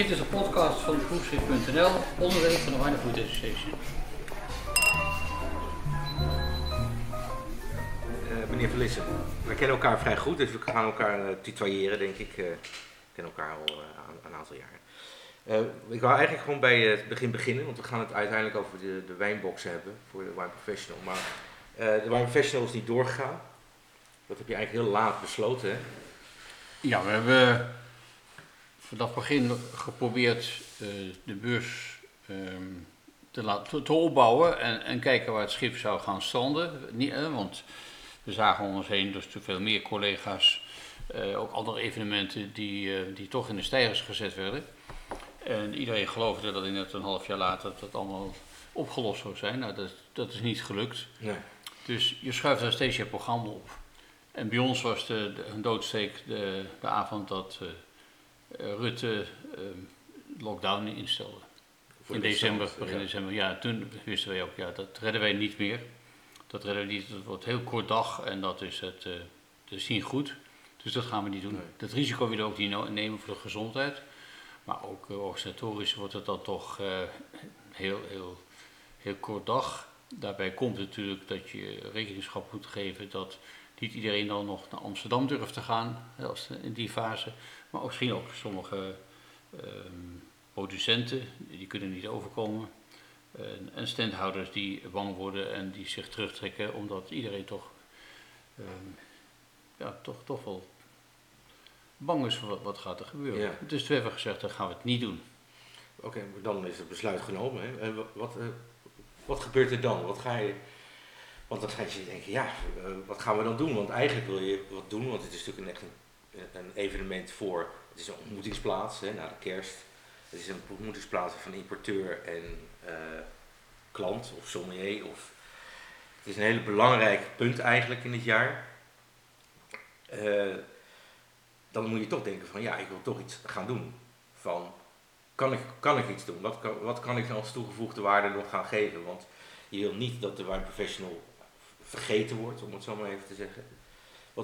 Dit is een podcast van proefschrift.nl, onderdeel van de Wine Food Association. Uh, meneer Verlissen, we kennen elkaar vrij goed, dus we gaan elkaar uh, tutoyeren, denk ik. Uh, we kennen elkaar al een aantal jaren. ik wou eigenlijk gewoon bij het begin beginnen, want we gaan het uiteindelijk over de, de wijnbox hebben voor de Wine Professional. Maar de Wine Professional is niet doorgegaan. Dat heb je eigenlijk heel laat besloten, hè? Ja, we hebben vanaf begin geprobeerd uh, de beurs um, te, laten, te opbouwen en, en, kijken waar het schip zou gaan stranden. Niet, eh, want we zagen om ons heen dus te veel meer collega's, uh, ook andere evenementen die, die toch in de stijgers gezet werden. En iedereen geloofde dat in net een half jaar later dat allemaal opgelost zou zijn. Nou, dat, dat is niet gelukt. Nee. Dus je schuift daar steeds je programma op. En bij ons was de, de een doodsteek de, de avond dat Rutte uh, lockdown instelde. in december, begin ja. december. Ja, toen wisten wij ook, ja, dat redden wij niet meer. Dat redden we niet. Het wordt heel kort dag en dat is het, uh, dat is niet goed. Dus dat gaan we niet doen. Nee. Dat risico willen we ook niet nemen voor de gezondheid. Maar ook uh, organisatorisch wordt het dan toch heel, heel, heel kort dag. Daarbij komt natuurlijk dat je rekenschap moet geven dat niet iedereen dan nog naar Amsterdam durft te gaan in die fase. Maar misschien ook sommige um, producenten, die kunnen niet overkomen. En, en standhouders die bang worden en die zich terugtrekken omdat iedereen toch, um, ja, toch, toch wel bang is voor wat, wat gaat er gebeuren. Ja. Dus toen hebben we gezegd, dan gaan we het niet doen. Oké, dan is het besluit genomen. Hè? En wat, wat, uh, wat gebeurt er dan? Wat ga je want dan ga je denken, ja, uh, wat gaan we dan doen? Want eigenlijk wil je wat doen, want het is natuurlijk een, echt een, een evenement voor, het is een ontmoetingsplaats hè, na de kerst. Het is een ontmoetingsplaats van importeur en uh, klant of sommelier. Of, het is een hele belangrijk punt eigenlijk in het jaar. Uh, dan moet je toch denken van, ja, ik wil toch iets gaan doen. Van, kan ik, kan ik iets doen? Wat kan, wat kan ik als toegevoegde waarde nog gaan geven? Want je wil niet dat de wine professional vergeten wordt, om het zo maar even te zeggen.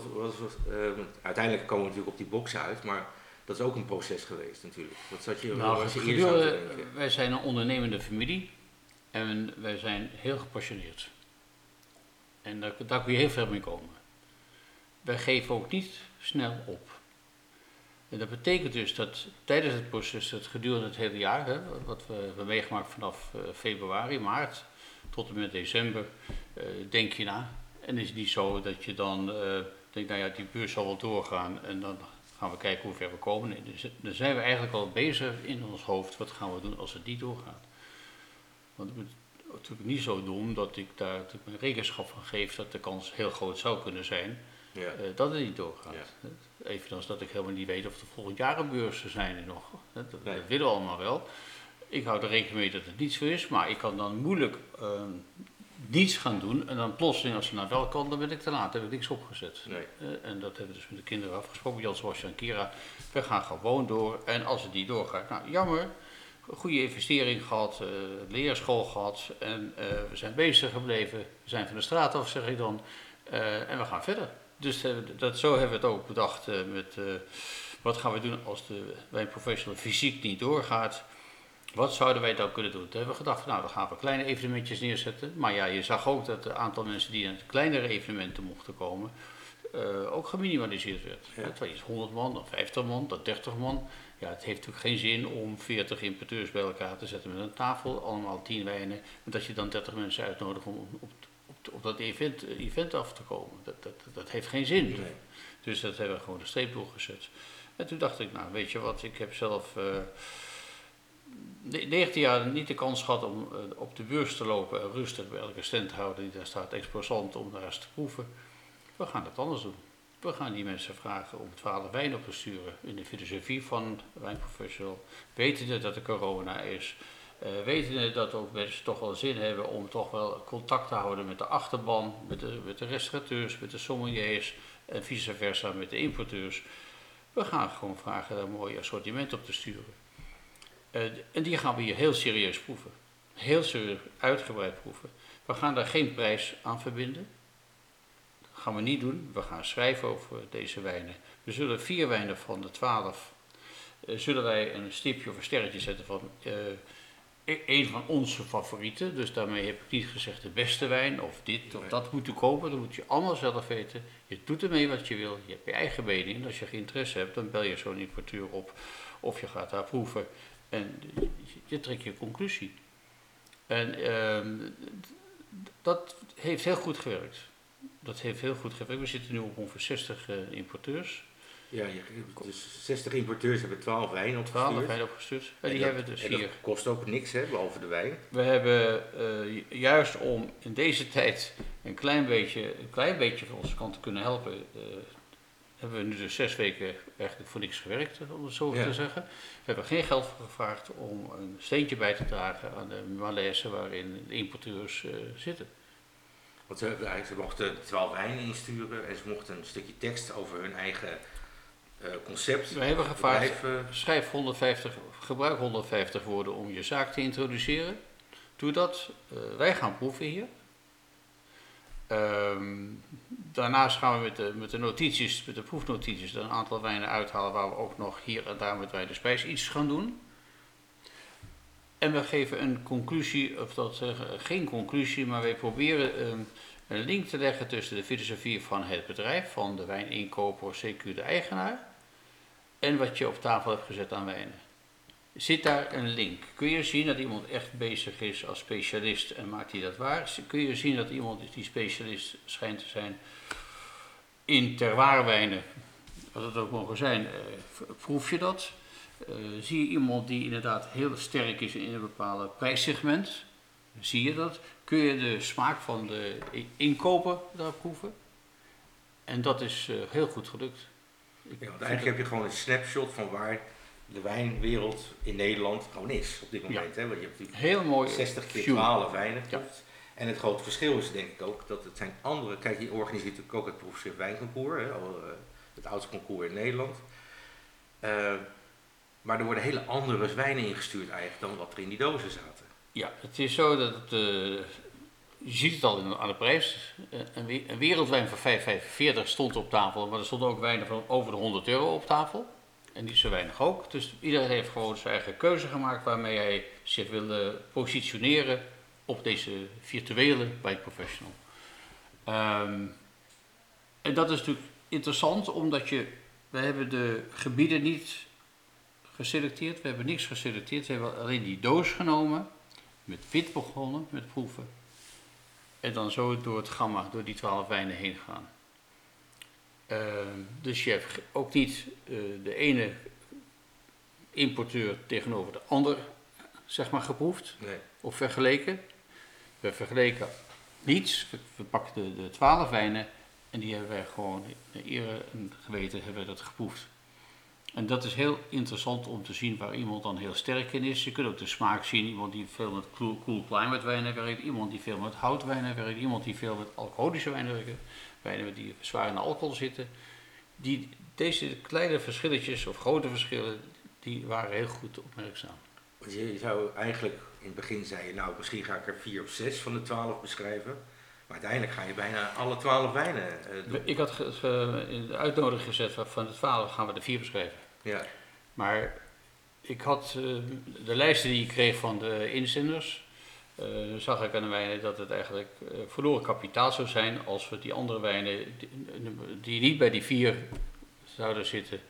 Wat, wat, uh, uiteindelijk komen we natuurlijk op die box uit, maar dat is ook een proces geweest natuurlijk. Wat zat je, nou, was je eerst Wij zijn een ondernemende familie en wij zijn heel gepassioneerd. En daar, daar kun je heel ver mee komen. Wij geven ook niet snel op. En dat betekent dus dat tijdens het proces, het gedurende het hele jaar, hè, wat we hebben meegemaakt vanaf uh, februari, maart, tot en met december uh, denk je na. En is het niet zo dat je dan uh, denkt, nou ja, die beurs zal wel doorgaan en dan gaan we kijken hoe ver we komen. Dus, dan zijn we eigenlijk al bezig in ons hoofd, wat gaan we doen als het niet doorgaat. Want het is natuurlijk niet zo doen dat ik daar mijn rekenschap van geef dat de kans heel groot zou kunnen zijn ja. uh, dat het niet doorgaat. Ja. Evenals dat ik helemaal niet weet of er volgend jaar een beurzen zijn er nog. Dat, dat willen we allemaal wel ik hou er rekening mee dat het niet zo is, maar ik kan dan moeilijk uh, niets gaan doen. En dan plotseling, als ze naar wel kan, dan ben ik te laat, heb ik niks opgezet. Nee. Uh, en dat hebben we dus met de kinderen afgesproken, Jan Sebastian en Kira. We gaan gewoon door. En als het niet doorgaat, nou jammer, goede investering gehad, uh, leerschool gehad. En we zijn bezig gebleven. We zijn van de straat af, zeg ik dan. en we gaan verder. Dus dat, zo hebben we het ook bedacht met wat gaan we doen als de wijnprofessional fysiek niet doorgaat. Wat zouden wij dan kunnen doen? Toen hebben we gedacht, van, nou dan gaan we kleine evenementjes neerzetten. Maar ja, je zag ook dat het aantal mensen die naar kleinere evenementen mochten komen, uh, ook geminimaliseerd werd. Ja. Het was 100 man, dan 50 man, dan 30 man. Ja, het heeft natuurlijk geen zin om 40 importeurs bij elkaar te zetten met een tafel, allemaal 10 wijnen. En dat je dan 30 mensen uitnodigt om op, op, op dat event, event af te komen. Dat, dat, dat heeft geen zin. Nee. Dus dat hebben we gewoon de streep doorgezet. En toen dacht ik, nou weet je wat, ik heb zelf... Uh, 19 jaar niet de kans gehad om uh, op de beurs te lopen en rustig bij elke standhouder die daar staat exposant om daar eens te proeven. We gaan dat anders doen. We gaan die mensen vragen om 12 wijn op te sturen in de filosofie van Wijnprofessional. Wetende dat er corona is. Uh, wetende dat ook mensen toch wel zin hebben om toch wel contact te houden met de achterban, met de, met de restaurateurs, met de sommeliers en vice versa met de importeurs. We gaan gewoon vragen een mooi assortiment op te sturen. Uh, en die gaan we hier heel serieus proeven. Heel serieus uitgebreid proeven. We gaan daar geen prijs aan verbinden. Dat gaan we niet doen. We gaan schrijven over deze wijnen. We zullen vier wijnen van de twaalf eh, zullen wij een stipje of een sterretje zetten van eh, e- een van onze favorieten. Dus daarmee heb ik niet gezegd de beste wijn of dit of dat moet je kopen. Dat moet je allemaal zelf weten. Je doet ermee wat je wil. Je hebt je eigen mening. En als je geen interesse hebt, dan bel je zo'n importeur op of je gaat daar proeven. En je, trekt je conclusie. En ehm, dat heeft heel goed gewerkt. Dat heeft heel goed gewerkt. We zitten nu op ongeveer 60 eh, importeurs. Ja, dus 60 importeurs hebben 12 wijnen 12 opgestuurd. zijn opgestuurd. En die dat- hebben dus en dat kost ook niks, hè, behalve de wijn. We hebben eh, ju- juist om in deze tijd een klein beetje, een klein beetje van onze kant te kunnen helpen, eh, hebben we nu dus zes weken eigenlijk voor niks gewerkt, om het zo Ja. te zeggen. We hebben geen geld voor gevraagd om een steentje bij te dragen aan de malaise waarin de importeurs eh, zitten. Want ze, mochten 12 wijnen insturen en ze mochten een stukje tekst over hun eigen eh, concept. We hebben gevraagd, schrijf 150, gebruik 150 woorden om je zaak te introduceren. Doe dat. Eh, wij gaan proeven hier. Ehm, daarnaast gaan we met de, met de notities, met de proefnotities, er een aantal wijnen uithalen waar we ook nog hier en daar met Wijn de Spijs iets gaan doen. En we geven een conclusie, of dat zeggen, geen conclusie, maar wij proberen ehm, een link te leggen tussen de filosofie van het bedrijf, van de wijninkoper, CQ de eigenaar, en wat je op tafel hebt gezet aan wijnen. Zit daar een link? Kun je zien dat iemand echt bezig is als specialist en maakt hij dat waar? Kun je zien dat iemand die specialist schijnt te zijn in terwaarwijnen, wat het ook mogen zijn, eh, proef je dat? Eh, zie je iemand die inderdaad heel sterk is in een bepaald prijssegment? Zie je dat? Kun je de smaak van de inkoper daar proeven? En dat is eh, heel goed gelukt. Ja, eigenlijk heb je gewoon een snapshot van waar de wijnwereld in Nederland gewoon is op dit moment. Hè? Want je hebt natuurlijk heel mooi. 60 keer view. 12 wijnen Ja. En het grote verschil is denk ik ook dat het zijn andere... Kijk, je organiseert natuurlijk ook het proefschrift wijnconcours. Hè? Al, eh, het oudste concours in Nederland. Eh, maar er worden hele andere wijnen ingestuurd eigenlijk dan wat er in die dozen zaten. Ja, het is zo dat het, eh, je ziet het al in- aan de prijs. Een, een wereldwijn van 5,45 stond op tafel, maar er stonden ook wijnen van over de 100 euro op tafel. En niet zo weinig ook. Dus iedereen heeft gewoon zijn eigen keuze gemaakt waarmee hij zich wilde positioneren op deze virtuele wijnprofessional. Ehm, en dat is natuurlijk interessant, omdat je, we hebben de gebieden niet geselecteerd, we hebben niks geselecteerd, we hebben alleen die doos genomen, met wit begonnen, met proeven. En dan zo door het gamma, door die twaalf wijnen heen gaan. Ehm, dus je hebt ook niet eh, de ene importeur tegenover de ander, zeg maar, geproefd Nee. of vergeleken. We vergeleken niets. We, we pakten de, de twaalf wijnen en die hebben wij gewoon in ere en geweten hebben we dat geproefd. En dat is heel interessant om te zien waar iemand dan heel sterk in is. Je kunt ook de smaak zien. Iemand die veel met cool, cool climate wijnen werkt. Iemand die veel met houtwijnen werkt. Iemand die veel met alcoholische wijnen werkt. Wijnen die zwaar in de alcohol zitten. Die, deze kleine verschilletjes of grote verschillen, die waren heel goed opmerkzaam. Want je, zou eigenlijk, in het begin zei je, nou misschien ga ik er vier of zes van de twaalf beschrijven. Maar uiteindelijk ga je bijna alle twaalf wijnen eh, doen. Ik had ge- in de uitnodiging gezet van- het 12 gaan we de vier beschrijven. Ja, Maar ik had eh, de lijsten die ik kreeg van de inzenders, eh, zag ik aan de wijnen dat het eigenlijk eh, verloren kapitaal zou zijn als we die andere wijnen, die, niet bij die vier zouden zitten,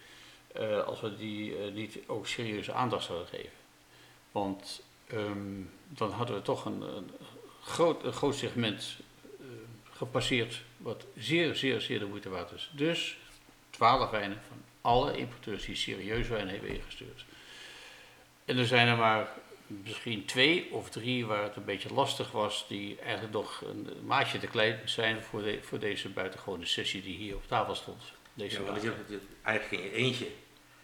eh, als we die niet ook serieuze aandacht zouden geven. Want ehm, dan hadden we toch een, groot, groot segment gepasseerd, wat zeer, zeer, zeer de moeite waard is. Dus 12 wijnen van alle importeurs die serieus wijn hebben ingestuurd. En er zijn er maar misschien twee of drie waar het een beetje lastig was, die eigenlijk nog een maatje te klein zijn voor, de, voor deze buitengewone sessie die hier op tafel stond. Deze ja want je, eigenlijk in je eentje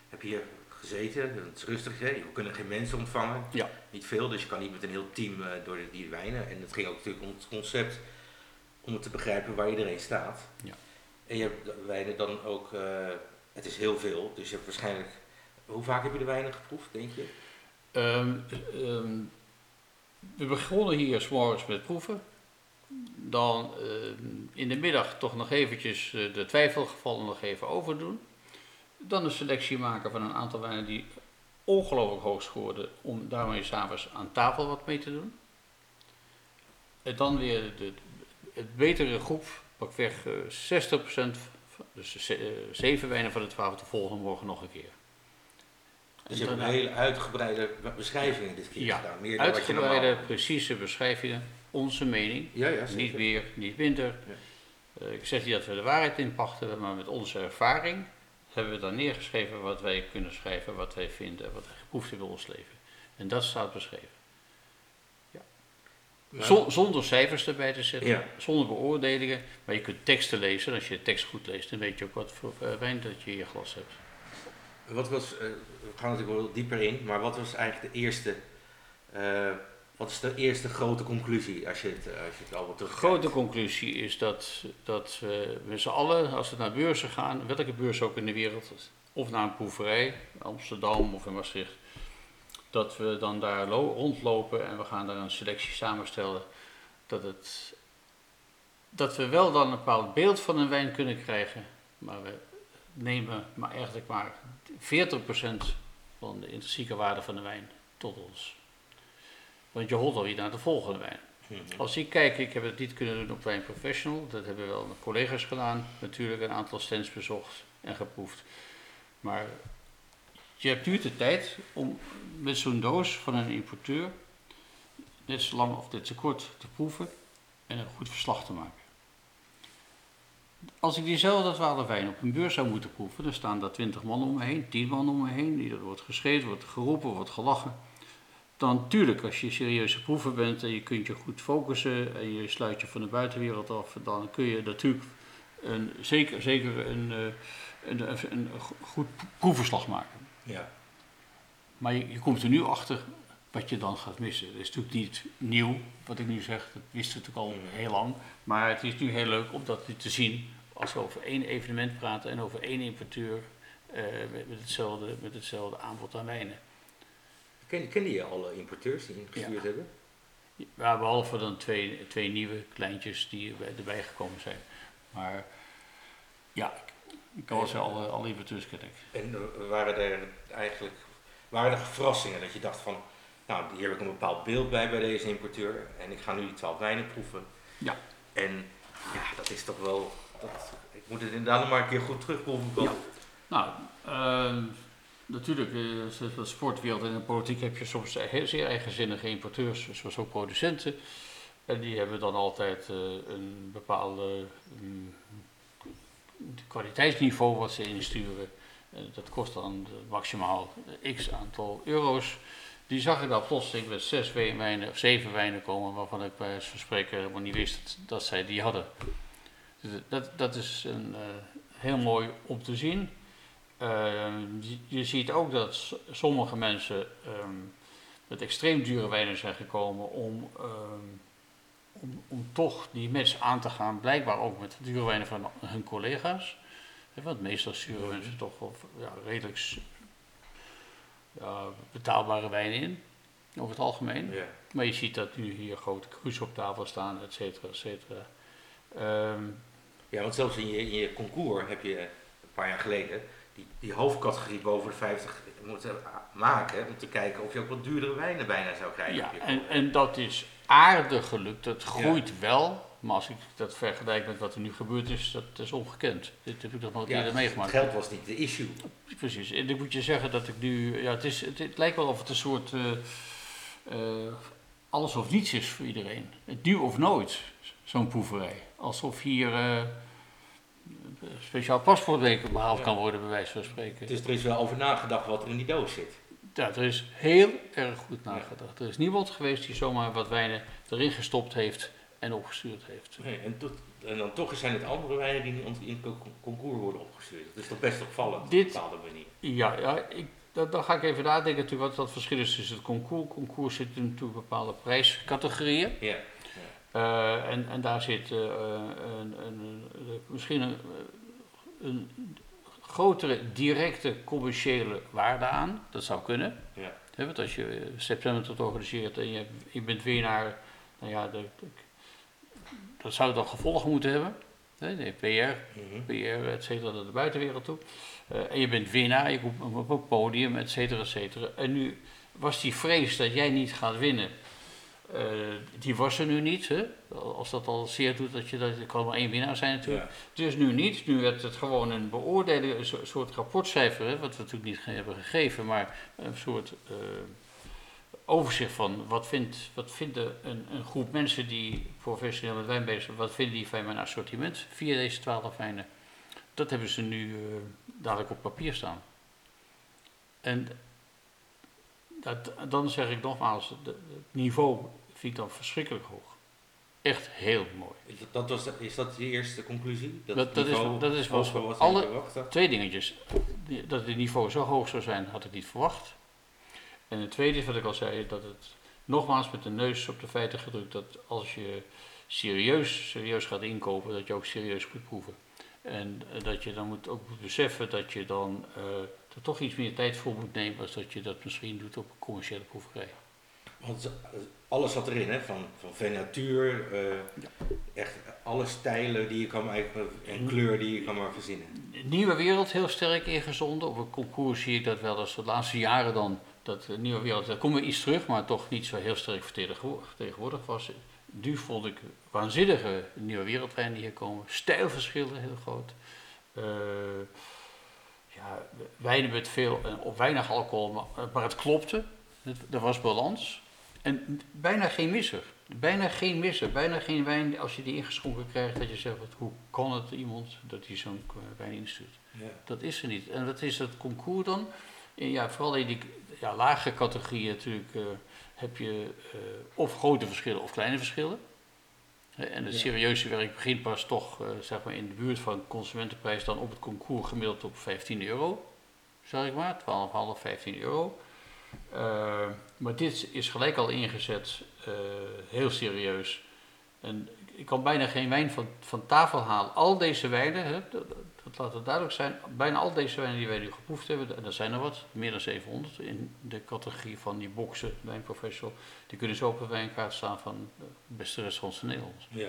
heb je hier gezeten, het is rustig, hè? we kunnen geen mensen ontvangen, Ja. niet veel, dus je kan niet met een heel team eh, door de, die wijnen. En het ging ook natuurlijk om het concept, om het te begrijpen waar iedereen staat. Ja. En je hebt wijnen dan ook, eh, het is heel veel, dus je hebt waarschijnlijk, hoe vaak heb je de wijnen geproefd, denk je? Ehm, ehm, we begonnen hier s'morgens met proeven. Dan ehm, in de middag toch nog eventjes eh, de twijfelgevallen nog even overdoen. Dan een selectie maken van een aantal wijnen die ongelooflijk hoog scoorden, om daarmee s'avonds aan tafel wat mee te doen. En dan weer het betere groep, pakweg uh, 60%, dus uh, 7 wijnen van de 12 de volgende morgen nog een keer. Dus je hebt een hele uitgebreide beschrijvingen dit keer ja, gedaan. Meer dan uitgebreide, wat je normaal... precieze beschrijvingen, onze mening. Ja, ja, niet weer, niet minder. Ja. Uh, ik zeg niet dat we de waarheid inpachten, maar met onze ervaring hebben we dan neergeschreven wat wij kunnen schrijven, wat wij vinden, wat wij geproefd hebben in ons leven. En dat staat beschreven. Ja. zonder cijfers erbij te zetten, ja. zonder beoordelingen, maar je kunt teksten lezen. En als je de tekst goed leest, dan weet je ook wat voor uh, wijn dat je in je glas hebt. Wat was, uh, we gaan natuurlijk wel dieper in, maar wat was eigenlijk de eerste, uh, wat is de eerste grote conclusie als je het, als je het allemaal terug De grote conclusie is dat, dat we met z'n allen, als we naar beurzen gaan, welke beurs ook in de wereld, of naar een proeverij, Amsterdam of in Maastricht, dat we dan daar rondlopen en we gaan daar een selectie samenstellen, dat, het, dat we wel dan een bepaald beeld van een wijn kunnen krijgen, maar we nemen maar eigenlijk maar 40% van de intrinsieke waarde van de wijn tot ons. Want je holt alweer naar de volgende wijn. Mhm. Als ik kijk, ik heb het niet kunnen doen op Wijn Professional, dat hebben wel mijn collega's gedaan, natuurlijk een aantal stands bezocht en geproefd. Maar je hebt nu de tijd om met zo'n doos van een importeur net zo lang of net zo kort te proeven en een goed verslag te maken. Als ik diezelfde twaalf wijn op een beurs zou moeten proeven, dan staan daar twintig man om me heen, tien man om me heen, er wordt geschreven, wordt geroepen, wordt gelachen. Dan tuurlijk, als je serieuze proever bent en je kunt je goed focussen en je sluit je van de buitenwereld af, dan kun je natuurlijk een, zeker, zeker een, eh, een, een, een goed proefverslag maken. Ja. Maar je, je komt er nu achter wat je dan gaat missen. Het is natuurlijk niet nieuw, wat ik nu zeg, dat wisten we natuurlijk al heel lang. Maar het is nu heel leuk om dat nu te zien als we over één evenement praten en over één importeur uh, met, met, hetzelfde, met hetzelfde aanbod aan wijnen. Ken, kende je alle importeurs die ingestuurd ja. hebben? Ja, behalve dan twee, twee nieuwe kleintjes die erbij gekomen zijn. Maar ja, ik kan ze alle, alle importeurs kennen. En uh, waren er eigenlijk waren er verrassingen dat je dacht van, nou hier heb ik een bepaald beeld bij bij deze importeur en ik ga nu die twaalf wijnen proeven. Ja. En ja, dat is toch wel dat, ik moet het inderdaad nog maar een keer goed terugproeven. Ja. Nou, uh, natuurlijk, in eh, de sportwereld en de politiek heb je soms zeer eigenzinnige importeurs, zoals ook producenten. En die hebben dan altijd uh, een bepaalde um, kwaliteitsniveau wat ze insturen. En dat kost dan maximaal x aantal euro's. Die zag ik dan plotseling met zes wijnen of zeven wijnen komen waarvan ik bij van spreken helemaal niet wist dat zij die hadden. Dus dat, dat is een, uh, heel mooi om te zien. Uh, je, ziet ook dat sommige mensen um, met extreem dure wijnen zijn gekomen om, um, om, om, toch die match aan te gaan, blijkbaar ook met dure wijnen van hun collega's. Want meestal sturen mensen toch ja, redelijk ja, betaalbare wijnen in, over het algemeen. Ja. Maar je ziet dat nu hier grote cruises op tafel staan, et cetera, et cetera. Um, ja, want zelfs in je, in je concours heb je een paar jaar geleden die, die hoofdcategorie boven de 50 moeten maken om te kijken of je ook wat duurdere wijnen bijna zou krijgen. Ja, en, en dat is aardig gelukt, dat groeit ja. wel. Maar als ik dat vergelijk met wat er nu gebeurd is, dat is ongekend. Dit heb ik nog nooit ja, eerder meegemaakt. Het geld was niet de issue. Precies. En ik moet je zeggen dat ik nu... Ja, het, is, het, het lijkt wel of het een soort... Uh, uh, alles of niets is voor iedereen. Het nu of nooit, zo'n proeverij. Alsof hier uh, speciaal paspoortweek behaald ja. kan worden, bij wijze van spreken. Dus er is wel over nagedacht wat er in die doos zit. Ja, er is heel erg goed nagedacht. Er is niemand geweest die zomaar wat wijnen erin gestopt heeft en opgestuurd heeft. Nee, en, tot, en, dan toch zijn het andere wijnen die in het concours worden opgestuurd. Dat is toch best opvallend Dit, op een bepaalde manier. Ja, ja ik, dat, dan ga ik even nadenken natuurlijk wat dat verschil is tussen het concours. Concours zit in natuurlijk bepaalde prijscategorieën. Ja. Uh, en, en daar zit uh, een, een, misschien een, een, grotere directe commerciële waarde aan. Dat zou kunnen. Ja. He, want als je september tot organiseert en je, je bent winnaar, nou ja, de, de, dat zou dan gevolgen moeten hebben. de PR, Mhm. PR, et cetera, naar de buitenwereld toe. Eh, en je bent winnaar, je komt op een podium, et cetera, et cetera. En nu was die vrees dat jij niet gaat winnen, eh, die was er nu niet. Hè? Als dat al zeer doet, dat je dat, er kan maar één winnaar zijn natuurlijk. Ja. Dus nu niet. Nu werd het gewoon een beoordeling, een so- soort rapportcijfer, hè, wat we natuurlijk niet hebben gegeven, maar een soort eh, overzicht van wat vindt, wat vinden een, een groep mensen die professioneel met wijn bezig zijn, wat vinden die van mijn assortiment via deze twaalf wijnen. Dat hebben ze nu eh, dadelijk op papier staan. En dat, dan zeg ik nogmaals, het niveau vind ik dan verschrikkelijk hoog. Echt heel mooi. Is dat- Dat was is dat je eerste conclusie? Dat- het dat is- dat is alle-? Twee dingetjes. Dat het niveau zo hoog zou zijn, had ik niet verwacht. En het tweede is wat ik al zei, dat het nogmaals met de neus op de feiten gedrukt, dat als je serieus, serieus gaat inkopen, dat je ook serieus moet proeven. En eh, dat je dan moet ook moet beseffen dat je dan eh, er toch iets meer tijd voor moet nemen, als dat je dat misschien doet op een commerciële proeverij. Want ze- alles zat erin, hè? Van, van venatuur, eh, echt alle stijlen die je kan en kleur die je kan maar verzinnen. Nieuwe Wereld heel sterk ingezonden. Op een concours zie ik dat wel als de laatste jaren dan. Dat de Nieuwe Wereld, daar komen we iets terug, maar toch niet zo heel sterk vertegenwo- vertegenwoordigd was. Nu vond ik waanzinnige Nieuwe Wereldwijnen die hier komen. Stijlverschillen heel groot. Eh, ja, wijnen met veel, eh, op weinig alcohol, maar, het klopte. Er was balans. En bijna geen misser. Bijna geen misser. Bijna geen wijn, als je die ingeschonken krijgt, dat je zegt, wat, hoe kan het iemand dat hij zo'n eh, wijn instuurt. Ja. Dat is er niet. En wat is het concours dan? En ja, vooral in die ja, lage categorieën natuurlijk eh, heb je eh, of grote verschillen of kleine verschillen. En het serieuze werk begint pas toch eh, zeg maar in de buurt van consumentenprijs dan op het concours gemiddeld op 15 euro. Zeg ik maar, 12,5, 15 euro. Maar dit is gelijk al ingezet, heel serieus. En ik- ik kan bijna geen wijn van, van tafel halen. Al deze wijnen, hè, dat, dat, dat laat het duidelijk zijn, bijna al deze wijnen die wij nu geproefd hebben, en er zijn er wat, meer dan 700 in de categorie van die boxen, wijnprofessional, die kunnen zo op de wijnkaart staan van de beste restaurants in Nederland. Ja.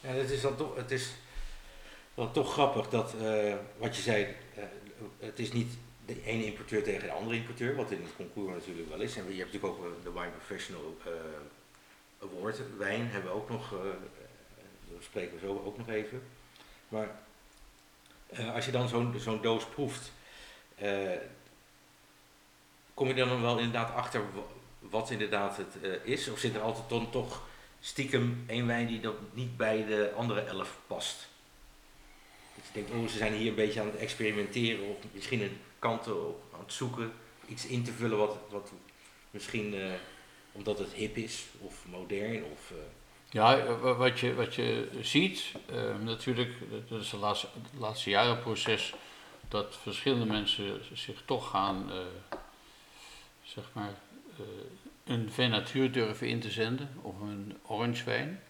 Ja, het is dan toch, het is dan toch grappig dat, eh, wat je zei, eh, het is niet de ene importeur tegen de andere importeur, wat in het concours natuurlijk wel is. En je hebt natuurlijk ook eh, de Wine Professional eh, Award, wijn hebben we ook nog, eh, eh, daar spreken we zo ook nog even. Maar eh, als je dan zo'n zo'n doos proeft, eh, kom je dan wel inderdaad achter wa- wat inderdaad het eh, is? Of zit er altijd dan toch stiekem één wijn die dan niet bij de andere elf past? Dat je denkt, oh, ze zijn hier een beetje aan het experimenteren of misschien een kanten op aan het zoeken, iets in te vullen wat, wat misschien omdat het hip is of modern of... Ja, wa- wat je, wat je ziet, eh, natuurlijk, dat is het laatste, laatste jarenproces, dat verschillende mensen zich toch gaan, eh, zeg maar, eh, een venatuur durven in te zenden, of een orange wijn.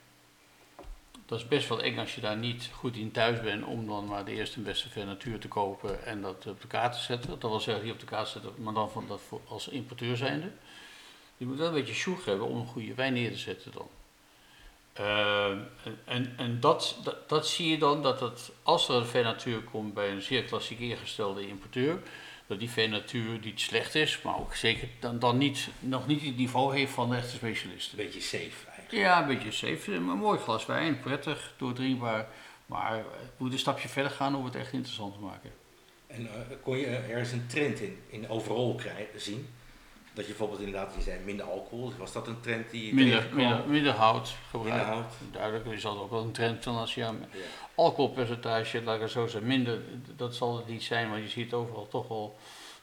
Dat is best wel eng als je daar niet goed in thuis bent om dan maar de eerste en beste venatuur te kopen en dat op de kaart te zetten. Dat wil zeggen, die op de kaart zetten, maar dan van dat als importeur zijnde. Je moet wel een beetje sjoeg hebben om een goede wijn neer te zetten dan. Uh, en en, dat, dat, dat, zie je dan, dat het, als er een venatuur komt bij een zeer klassiek ingestelde importeur, dat die venatuur niet slecht is, maar ook zeker dan, dan niet, nog niet het niveau heeft van de echte specialisten. Een beetje safe eigenlijk. Ja, een beetje safe. Een mooi glas wijn, prettig, doordringbaar, maar het moet een stapje verder gaan om het echt interessant te maken. En uh, kon je ergens een trend in, in overal zien? Dat je bijvoorbeeld inderdaad, je zei minder alcohol, was dat een trend die je Minder, minder, minder hout Minder gebruikt. hout. Duidelijk, is dat ook wel een trend dan als je Ja. alcoholpercentage, laat ik het zo zeggen, minder, dat zal het niet zijn, maar je ziet overal toch wel,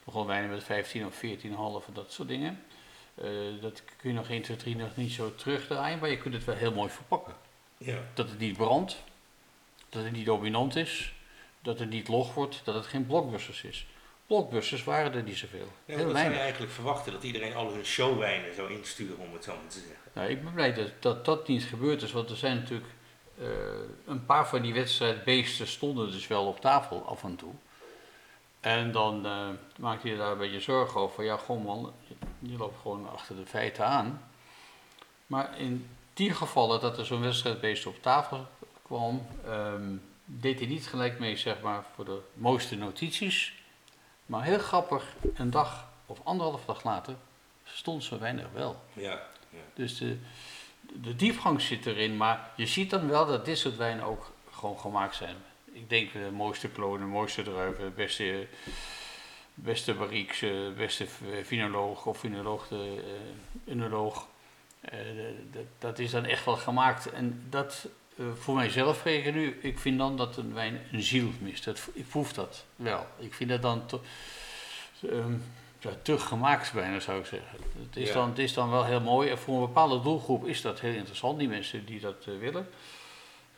toch wel wijnen met 15 of 14,5 en dat soort dingen. Eh, dat kun je nog 1, 2, 3 nog niet zo terugdraaien, maar je kunt het wel heel mooi verpakken. Ja. Dat het niet brandt, dat het niet dominant is, dat het niet log wordt, dat het geen blockbusters is. Blockbusters waren er niet zoveel. Ja, heel dat zou je eigenlijk verwachten, dat iedereen al hun showwijnen zou insturen, om het zo maar te zeggen. Nou, ik ben blij dat, dat dat niet gebeurd is, want er zijn natuurlijk eh, een paar van die wedstrijdbeesten stonden dus wel op tafel af en toe. En dan eh, maakte je daar een beetje zorgen over. Ja, gewoon man, je loopt gewoon achter de feiten aan. Maar in die gevallen dat er zo'n wedstrijdbeest op tafel kwam, ehm, deed hij niet gelijk mee zeg maar, voor de mooiste notities. Maar heel grappig, een dag of anderhalf dag later stond zo weinig wel. Ja, ja. Dus de, de diepgang zit erin, maar je ziet dan wel dat dit soort wijnen ook gewoon gemaakt zijn. Ik denk de mooiste klonen, de mooiste druiven, beste, beste barriques, eh, beste finoloog of finoloog, de uh, enoloog. Uh, dat, dat is dan echt wel gemaakt. En dat uh, voor mijzelf reken nu, ik vind dan dat een wijn een ziel mist. Dat, ik proef dat wel. Ik vind dat dan te, um, ja, te gemaakt bijna zou ik zeggen. Het is, Ja. dan, het is dan wel heel mooi. En voor een bepaalde doelgroep is dat heel interessant, die mensen die dat uh, willen.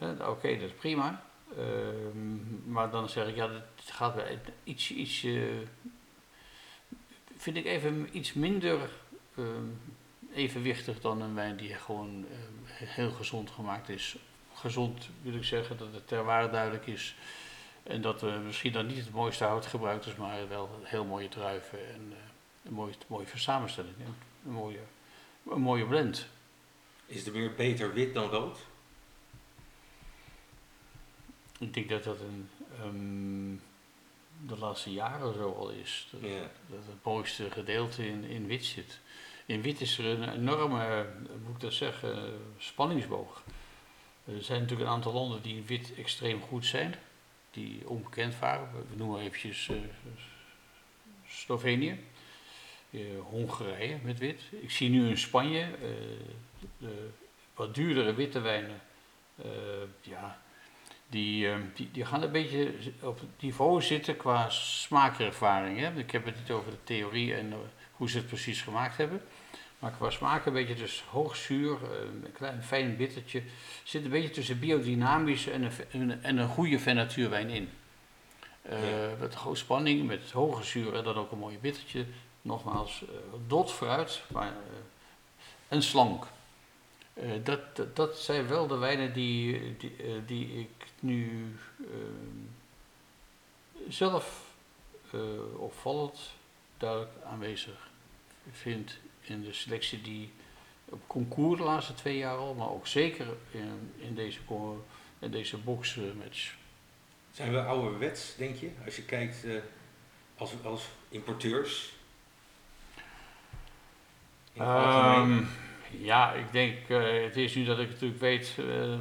Uh, Oké, dat is prima. Ehm, maar dan zeg ik, ja, dat gaat bij iets, iets uh, vind ik even iets minder ehm, evenwichtig dan een wijn die gewoon ehm, heel gezond gemaakt is. Gezond wil ik zeggen dat het ter waarde duidelijk is. En dat er misschien dan niet het mooiste hout gebruikt is, maar wel heel mooie druiven en uh, een mooie, mooie samenstelling. Een mooie, een mooie blend. Is er meer beter wit dan rood? Ik denk dat dat een, um, de laatste jaren zo al is. Dat, het mooiste gedeelte in, in wit zit. In wit is er een enorme, moet ik dat zeggen, spanningsboog. Er zijn natuurlijk een aantal landen die wit extreem goed zijn, die onbekend waren. We noemen eventjes uh, Slovenië, uh, Hongarije met wit. Ik zie nu in Spanje de wat duurdere witte wijnen. Ja, die, die, die gaan een beetje op het niveau zitten qua smaakervaring. Hè? Ik heb het niet over de theorie en hoe ze het precies gemaakt hebben. Maar qua smaak een beetje dus hoog zuur, uh, een klein fijn bittertje. Zit een beetje tussen biodynamisch en een, en, en een goede vernatuurwijn in. Uh, ja. Met hoge spanning, met hoge zuur en dan ook een mooi bittertje. Nogmaals, uh, dot fruit maar, uh, en slank. Dat, dat, dat, zijn wel de wijnen die, die, die ik nu uh, zelf eh, opvallend duidelijk aanwezig vind in de selectie die op concours de laatste twee jaar al, maar ook zeker in, in deze, in deze boxmatch. Zijn we ouderwets, denk je, als je kijkt als, als importeurs? Um, ja, ik denk, uh, het is nu dat ik natuurlijk weet uh, uh,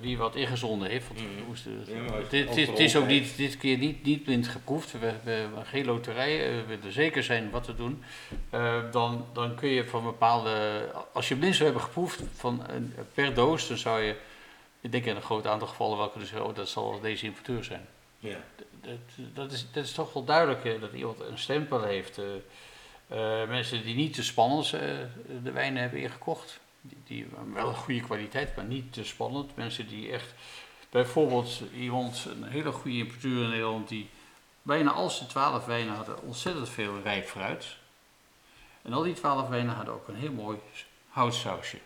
wie wat ingezonden heeft. Want mm. ja, het is ook niet, dit keer niet, niet blind geproefd. We hebben geen loterij, we willen zeker zijn wat te doen. dan, dan kun je van bepaalde, als je blind zou hebben geproefd van, per doos, dan zou je, ik denk in een groot aantal gevallen wel kunnen zeggen, oh dat zal deze importeur zijn. Ja. Dat, dat, is, dat is toch wel duidelijk dat iemand een stempel heeft. Uh, mensen die niet te spannend uh, de wijnen hebben ingekocht. Die, die wel een goede kwaliteit, maar niet te spannend. Mensen die echt, bijvoorbeeld iemand, een hele goede importeur in Nederland, die bijna al zijn twaalf wijnen hadden ontzettend veel rijp fruit. En al die twaalf wijnen hadden ook een heel mooi houtsausje.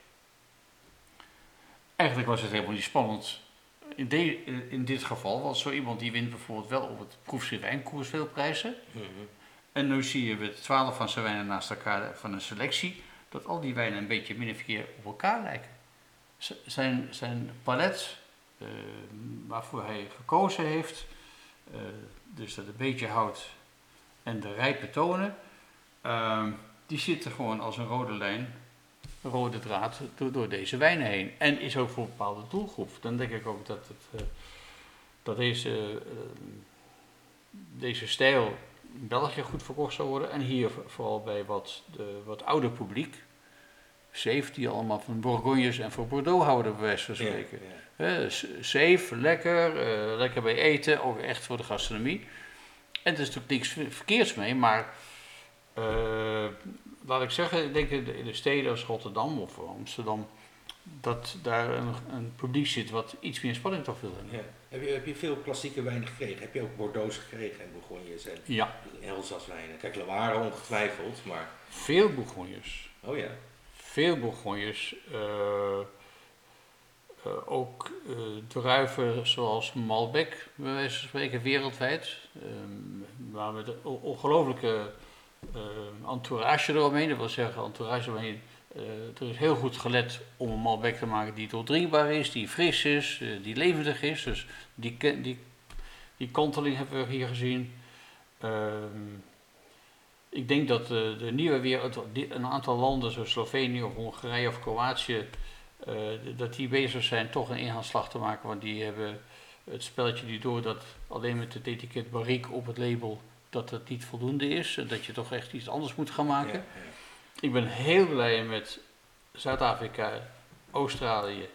Eigenlijk was het helemaal niet spannend. In, in dit geval was zo iemand die wint bijvoorbeeld wel op het proefschrift wijnkoers veel prijzen. Mm. En nu zie je met twaalf van zijn wijnen naast elkaar van een selectie, dat al die wijnen een beetje min of meer op elkaar lijken. Zijn, zijn palet, uh, waarvoor hij gekozen heeft, uh, dus dat een beetje hout en de rijpe tonen, uh, die zitten gewoon als een rode lijn, rode draad door, deze wijnen heen. En is ook voor een bepaalde doelgroep. Dan denk ik ook dat, het, uh, dat deze, deze stijl België goed verkocht zou worden. En hier vooral bij wat, de, wat ouder publiek. Safe, die allemaal van Bourgognes en voor Bordeaux houden, bij wijze van spreken. Ja, ja. Safe, lekker, uh, lekker bij eten, ook echt voor de gastronomie. En er is natuurlijk niks verkeerds mee, maar uh, laat ik zeggen, ik denk in de, in de steden als Rotterdam of Amsterdam, dat daar een, een, publiek zit wat iets meer spanning toch wil hebben. Ja. Heb, je, heb je veel klassieke wijnen gekregen? Heb je ook Bordeaux gekregen en Bourgognes en ja. Elzaswijnen? Kijk, Loire ongetwijfeld, maar... Veel Bourgognes. Oh ja. Veel Bourgognes. Uh, uh, ook uh, druiven zoals Malbec, bij wijze van spreken, wereldwijd. Maar met een ongelooflijke entourage eromheen. Dat wil zeggen, entourage eromheen er is heel goed gelet om een Malbec te maken die doordringbaar is, die fris is, die levendig is. Dus die, die, die kanteling hebben we hier gezien. Ehm, ik denk dat de, de nieuwe wereld, een aantal landen zoals Slovenië of Hongarije of Kroatië, dat die bezig zijn toch een inhaalslag te maken. Want die hebben het spelletje die door dat alleen met het etiket Barrique op het label, dat het niet voldoende is. En dat je toch echt iets anders moet gaan maken. Ik ben heel blij met Zuid-Afrika, Australië,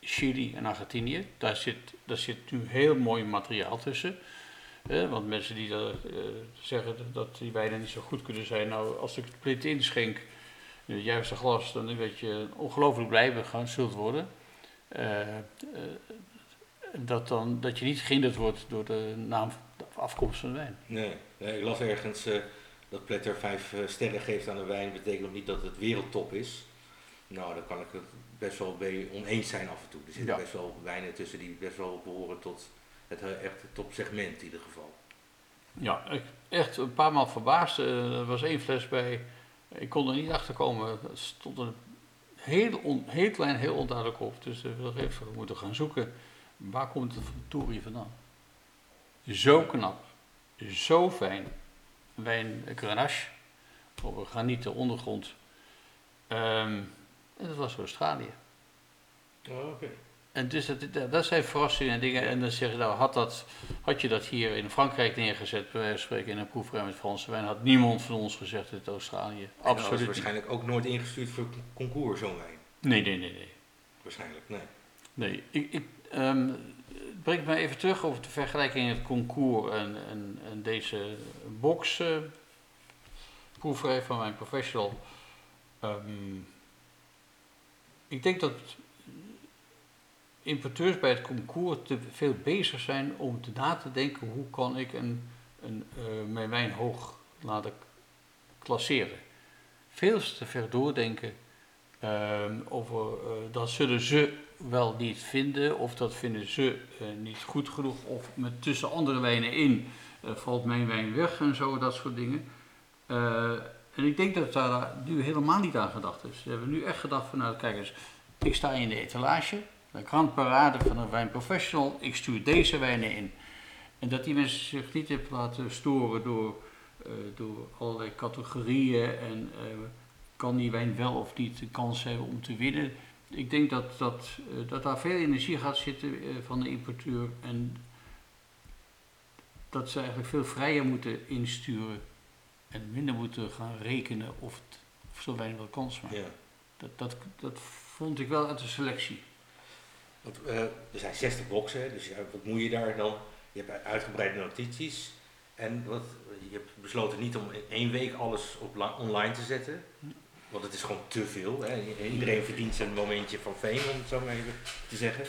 Chili en Argentinië. Daar zit, daar zit nu heel mooi materiaal tussen. want mensen die dat, uh, zeggen dat die wijnen niet zo goed kunnen zijn, nou als ik het plint inschenk in het juiste glas, dan weet je ongelooflijk blij gaan zult worden. Uh, uh, dat, dan, dat je niet gehinderd wordt door de naam afkomst van de wijn. Nee, ik las ergens dat Pletter vijf sterren geeft aan de wijn, betekent nog niet dat het wereldtop is. Nou, daar kan ik het best wel mee oneens zijn af en toe. Er zitten best wel wijnen tussen die best wel behoren tot het uh, echte topsegment in ieder geval. Ja, ik, echt een paar maal verbaasd. Uh, er was één fles bij, ik kon er niet achter komen. Er stond een heel, on, heel klein, heel onduidelijk op. Dus we uh, even moeten gaan zoeken. Waar komt het Touri vandaan? Zo knap, zo fijn. Wijn Grenache, op granieten ondergrond. Um, en dat was Australië. Oh, oké. En dus dat, dat zijn verrassingen en dingen. En dan zeg je, nou, had, dat, had je dat hier in Frankrijk neergezet, bij wijze van spreken, in een proefruim met Franse wijn, had niemand van ons gezegd uit Australië. Absoluut. Dat was waarschijnlijk ook nooit ingestuurd voor concours, zo'n wijn. Nee, nee, nee, nee. Waarschijnlijk, nee. Nee, ik, ik um, het brengt me even terug over de vergelijking in het concours en, deze box uh, proeverij van mijn professional. Um, ik denk dat importeurs bij het concours te veel bezig zijn om te na te denken hoe kan ik een, een, uh, mijn wijn hoog laten klasseren. Veel te ver doordenken uh, over uh, dat zullen ze wel niet vinden of dat vinden ze uh, niet goed genoeg of met tussen andere wijnen in valt mijn wijn weg en zo, dat soort dingen. En ik denk dat daar nu helemaal niet aan gedacht is. Ze hebben nu echt gedacht van, nou kijk eens, ik sta in de etalage, de krantparade van een wijnprofessional, ik stuur deze wijnen in. En dat die mensen zich niet hebben laten storen door, door allerlei categorieën en kan die wijn wel of niet de kans hebben om te winnen. Ik denk dat, dat, uh, dat daar veel energie gaat zitten van de importeur en dat ze eigenlijk veel vrijer moeten insturen en minder moeten gaan rekenen of, het, of zo weinig wel kans maakt. Ja. Dat, dat, dat vond ik wel uit de selectie. Want, uh, er zijn 60 boxen, dus ja, wat moet je daar dan? Je hebt uitgebreide notities en wat, je hebt besloten niet om in één week alles op online te zetten. Want het is gewoon te veel. Hè? Iedereen verdient zijn momentje van fame, om het zo maar even te zeggen.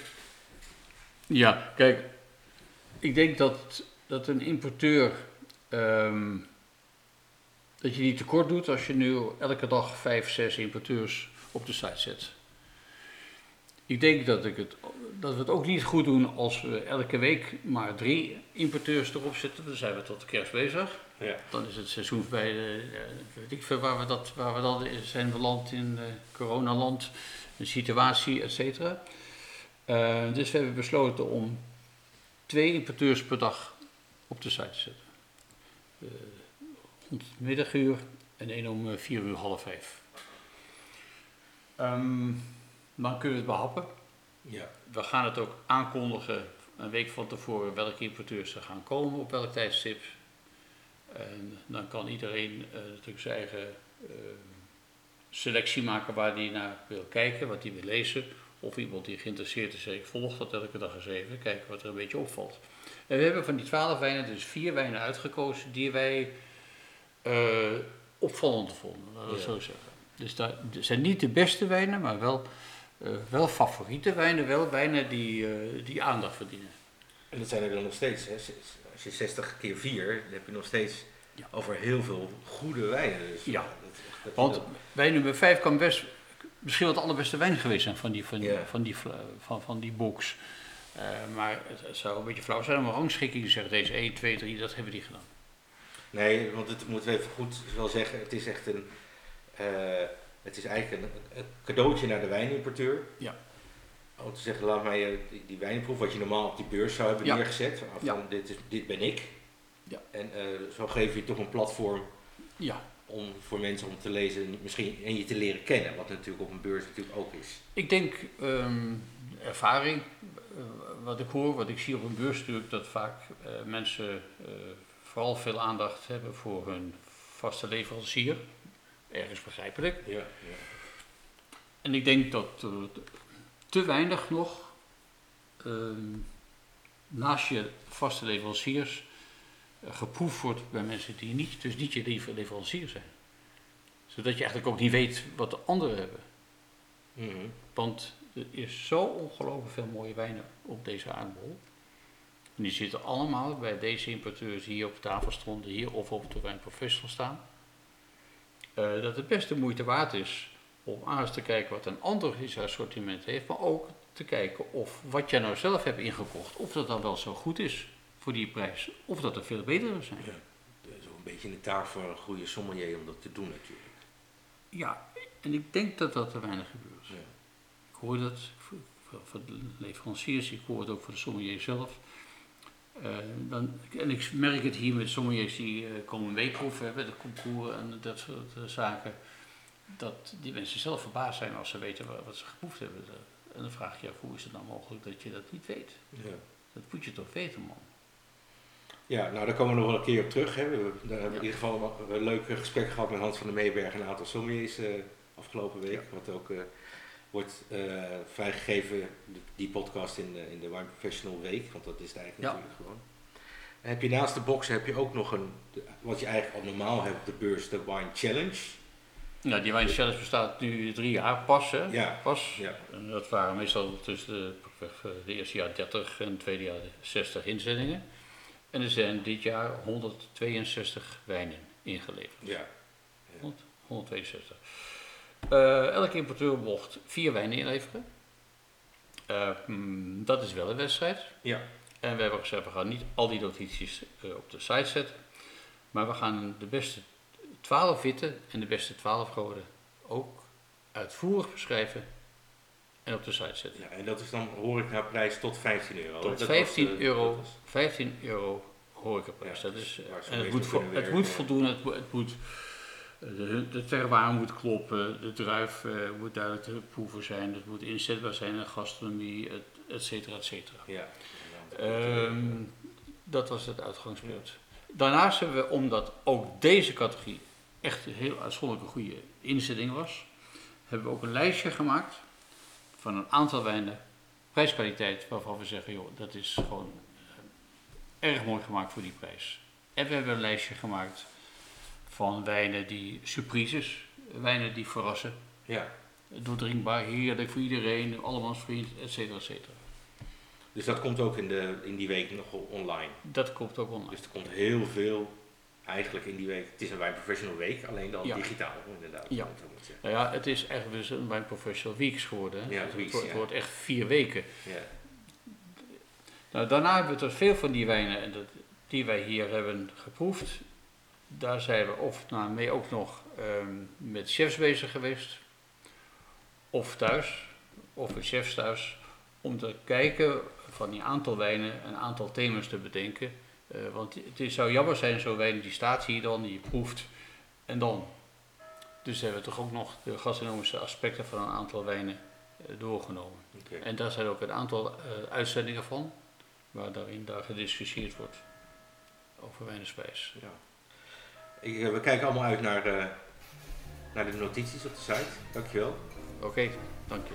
Ja, kijk, ik denk dat, dat een importeur um, dat je niet tekort doet als je nu elke dag vijf, zes importeurs op de site zet. Ik denk dat, ik het, dat we het ook niet goed doen als we elke week maar drie importeurs erop zetten. Dan zijn we tot de kerst bezig. Ja. Dan is het seizoen bij, de, weet ik veel waar we, dat, waar we dan zijn beland in coronaland, een situatie, et cetera. Uh, dus we hebben besloten om twee importeurs per dag op de site te zetten. Uh, het middaguur en één om vier uur half vijf. Um, dan kunnen we het behappen. Ja. We gaan het ook aankondigen een week van tevoren welke importeurs er gaan komen op welk tijdstip. En dan kan iedereen uh, natuurlijk zijn eigen uh, selectie maken waar hij naar wil kijken, wat hij wil lezen. Of iemand die geïnteresseerd is, ik volg dat elke dag eens even, kijken wat er een beetje opvalt. En we hebben van die twaalf wijnen dus vier wijnen uitgekozen die wij uh, opvallend vonden, laten we ja. zo zeggen. Dus dat zijn niet de beste wijnen, maar wel uh, wel favoriete wijnen, wel wijnen die, uh, die aandacht verdienen. En dat zijn er dan nog steeds, hè? Als je 60 keer 4, dan heb je nog steeds ja. over heel veel goede wijnen. Dus ja, dat, dat want wijn nummer 5 kan best misschien wel het allerbeste wijn geweest zijn van die, van, ja. van die, van, van die box. Uh, maar het zou een beetje flauw zijn om een rangschikking te zeggen, deze 1, 2, 3, dat hebben we niet gedaan. Nee, want het moeten we even goed wel zeggen, het is echt een het is eigenlijk een, een cadeautje naar de wijnimporteur. Ja. Om te zeggen, laat mij eh, die, die wijnproef, wat je normaal op die beurs zou hebben Ja. neergezet. Van, Ja. dit, is, dit ben ik. Ja. En eh, zo geef je toch een platform Ja, om voor mensen om te lezen misschien, en je te leren kennen. Wat natuurlijk op een beurs natuurlijk ook is. ik denk ehm, ervaring, eh, wat ik hoor, wat ik zie op een beurs natuurlijk, dat vaak mensen vooral veel aandacht hebben voor hun vaste leverancier. Ergens begrijpelijk. Ja, En ik denk dat te weinig nog ehm, naast je vaste leveranciers eh, geproefd wordt bij mensen die niet, dus niet je lever- leverancier zijn. Zodat je eigenlijk ook niet weet wat de anderen hebben. Mhm. Want er is zo ongelooflijk veel mooie wijnen op deze aardbol. En die zitten allemaal bij deze importeurs die hier op tafel stonden, hier of op de wijnprofessional staan. Eh, dat het best de moeite waard is om aan eens te kijken wat een ander in zijn assortiment heeft, maar ook te kijken of wat jij nou zelf hebt ingekocht, of dat dan wel zo goed is voor die prijs, of dat er veel betere zijn. Ja. Dat is ook een beetje een taak voor een goede sommelier om dat te doen natuurlijk. Ja, en ik denk dat dat te weinig gebeurt. Ja. Ik hoor dat voor, voor de leveranciers, ik hoor het ook voor de sommelier zelf. Eh, dan, en ik merk het hier met sommeliers die eh, komen meeproeven hebben, de concours en dat soort eh, zaken. Dat die mensen zelf verbaasd zijn als ze weten wa- wat ze geproefd hebben. En dan vraag je je af, hoe is het nou mogelijk dat je dat niet weet? Ja. Dat moet je toch weten, man. Ja, nou daar komen we nog wel een keer op terug. Hè. We, daar hebben we Ja. in ieder geval een leuk gesprek gehad met Hans van der Meeberg en een aantal sommeliers eh, afgelopen week. Wat ook eh, wordt eh, vrijgegeven, die, podcast in de, in de Wine Professional Week. Want dat is het eigenlijk Ja. natuurlijk gewoon. En heb je naast de box heb je ook nog een, wat je eigenlijk al normaal hebt op de beurs, de Wine Challenge. Nou, die wijn zelf bestaat nu drie jaar pas, hè? Ja. Pas. Ja. En dat waren meestal tussen de, eerste jaar 30 en het tweede jaar 60 inzendingen. En er zijn dit jaar 162 wijnen ingeleverd. Ja. 100 162. Eh, elke importeur mocht vier wijnen inleveren. Eh, mm, dat is wel een wedstrijd. Ja. En we hebben gezegd, we gaan niet al die notities eh, op de site zetten. Maar we gaan de beste 12 witte en de beste 12 rode ook uitvoerig beschrijven en op de site zetten. ja. En dat is dan horecaprijs tot 15 euro. Tot Dat 15 was, eh, euro, was- 15 euro horecaprijs. Ja, dat is, ze en het moet, vo- het werken. moet voldoen, het, moet- het moet, de, de terroir moet kloppen, de druif eh, moet duidelijk te proeven zijn, het moet inzetbaar zijn in gastronomie, et, et cetera, et cetera. Ja. Ehm, dat was het uitgangspunt. Daarnaast hebben we, omdat ook deze categorie echt een heel uitzonderlijke goede inzetting was, hebben we ook een lijstje gemaakt van een aantal wijnen, prijskwaliteit, waarvan we zeggen, joh, dat is gewoon eh, erg mooi gemaakt voor die prijs. En we hebben een lijstje gemaakt van wijnen die surprises, wijnen die verrassen, ja. doordringbaar, heerlijk voor iedereen, allemans vriend, et cetera, et cetera. Dus dat komt ook in, de, in die week nog online. Dat komt ook online. Dus er komt heel veel eigenlijk in die week. Het is een Wine Professional Week, alleen dan Ja. digitaal inderdaad. Ja. Nou ja, het is eigenlijk dus een Wine Professional Weeks geworden. hè. Ja, het, weeks, wordt, ja. het wordt echt vier weken. Ja. Nou, daarna hebben we er veel van die wijnen en dat, die wij hier hebben geproefd. Daar zijn we of nou, mee ook nog ehm, met chefs bezig geweest. Of thuis, of met chefs thuis. Om te kijken van die aantal wijnen een aantal thema's te bedenken. Eh, want het is- zou jammer zijn, zo'n wijn die staat hier dan, die je proeft. En dan. Dus hebben we toch ook nog de gastronomische aspecten van een aantal wijnen eh, doorgenomen. Oké. En daar zijn ook een aantal eh, uitzendingen van, waar daarin daar gediscussieerd wordt over wijnenspijs. Ja. Ik, we kijken allemaal uit naar, eh, naar de notities op de site. Dankjewel. Oké, dank je.